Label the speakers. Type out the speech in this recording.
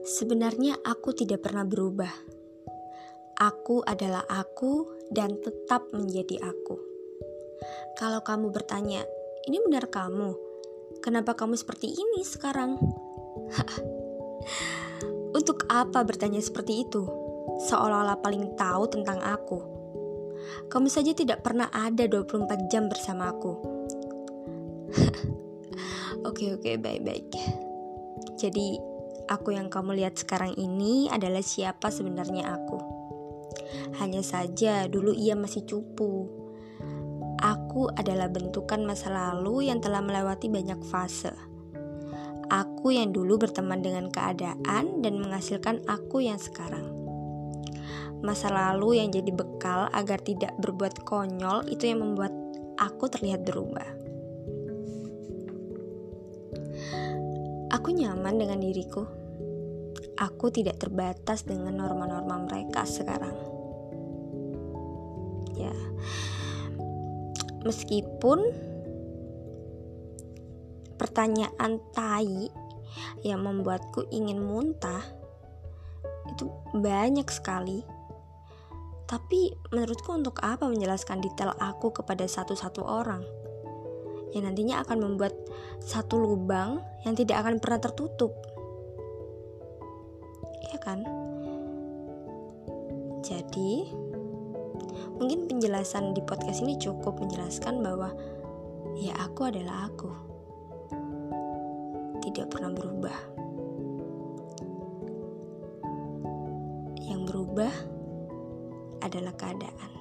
Speaker 1: Sebenarnya aku tidak pernah berubah. Aku adalah aku dan tetap menjadi aku. Kalau kamu bertanya, "Ini benar kamu? Kenapa kamu seperti ini sekarang?" Untuk apa bertanya seperti itu? Seolah-olah paling tahu tentang aku. Kamu saja tidak pernah ada 24 jam bersama aku. Oke oke baik-baik. Jadi aku yang kamu lihat sekarang ini adalah siapa sebenarnya aku. Hanya saja dulu ia masih cupu. Aku adalah bentukan masa lalu yang telah melewati banyak fase. Aku yang dulu berteman dengan keadaan dan menghasilkan aku yang sekarang. Masa lalu yang jadi bekal agar tidak berbuat konyol itu yang membuat aku terlihat berubah. Aku nyaman dengan diriku. Aku tidak terbatas dengan norma-norma mereka sekarang. Ya, meskipun pertanyaan tai yang membuatku ingin muntah itu banyak sekali. Tapi menurutku untuk apa menjelaskan detail aku kepada satu-satu orang? yang nantinya akan membuat satu lubang yang tidak akan pernah tertutup. Ya kan? Jadi, mungkin penjelasan di podcast ini cukup menjelaskan bahwa ya aku adalah aku. Tidak pernah berubah. Yang berubah adalah keadaan.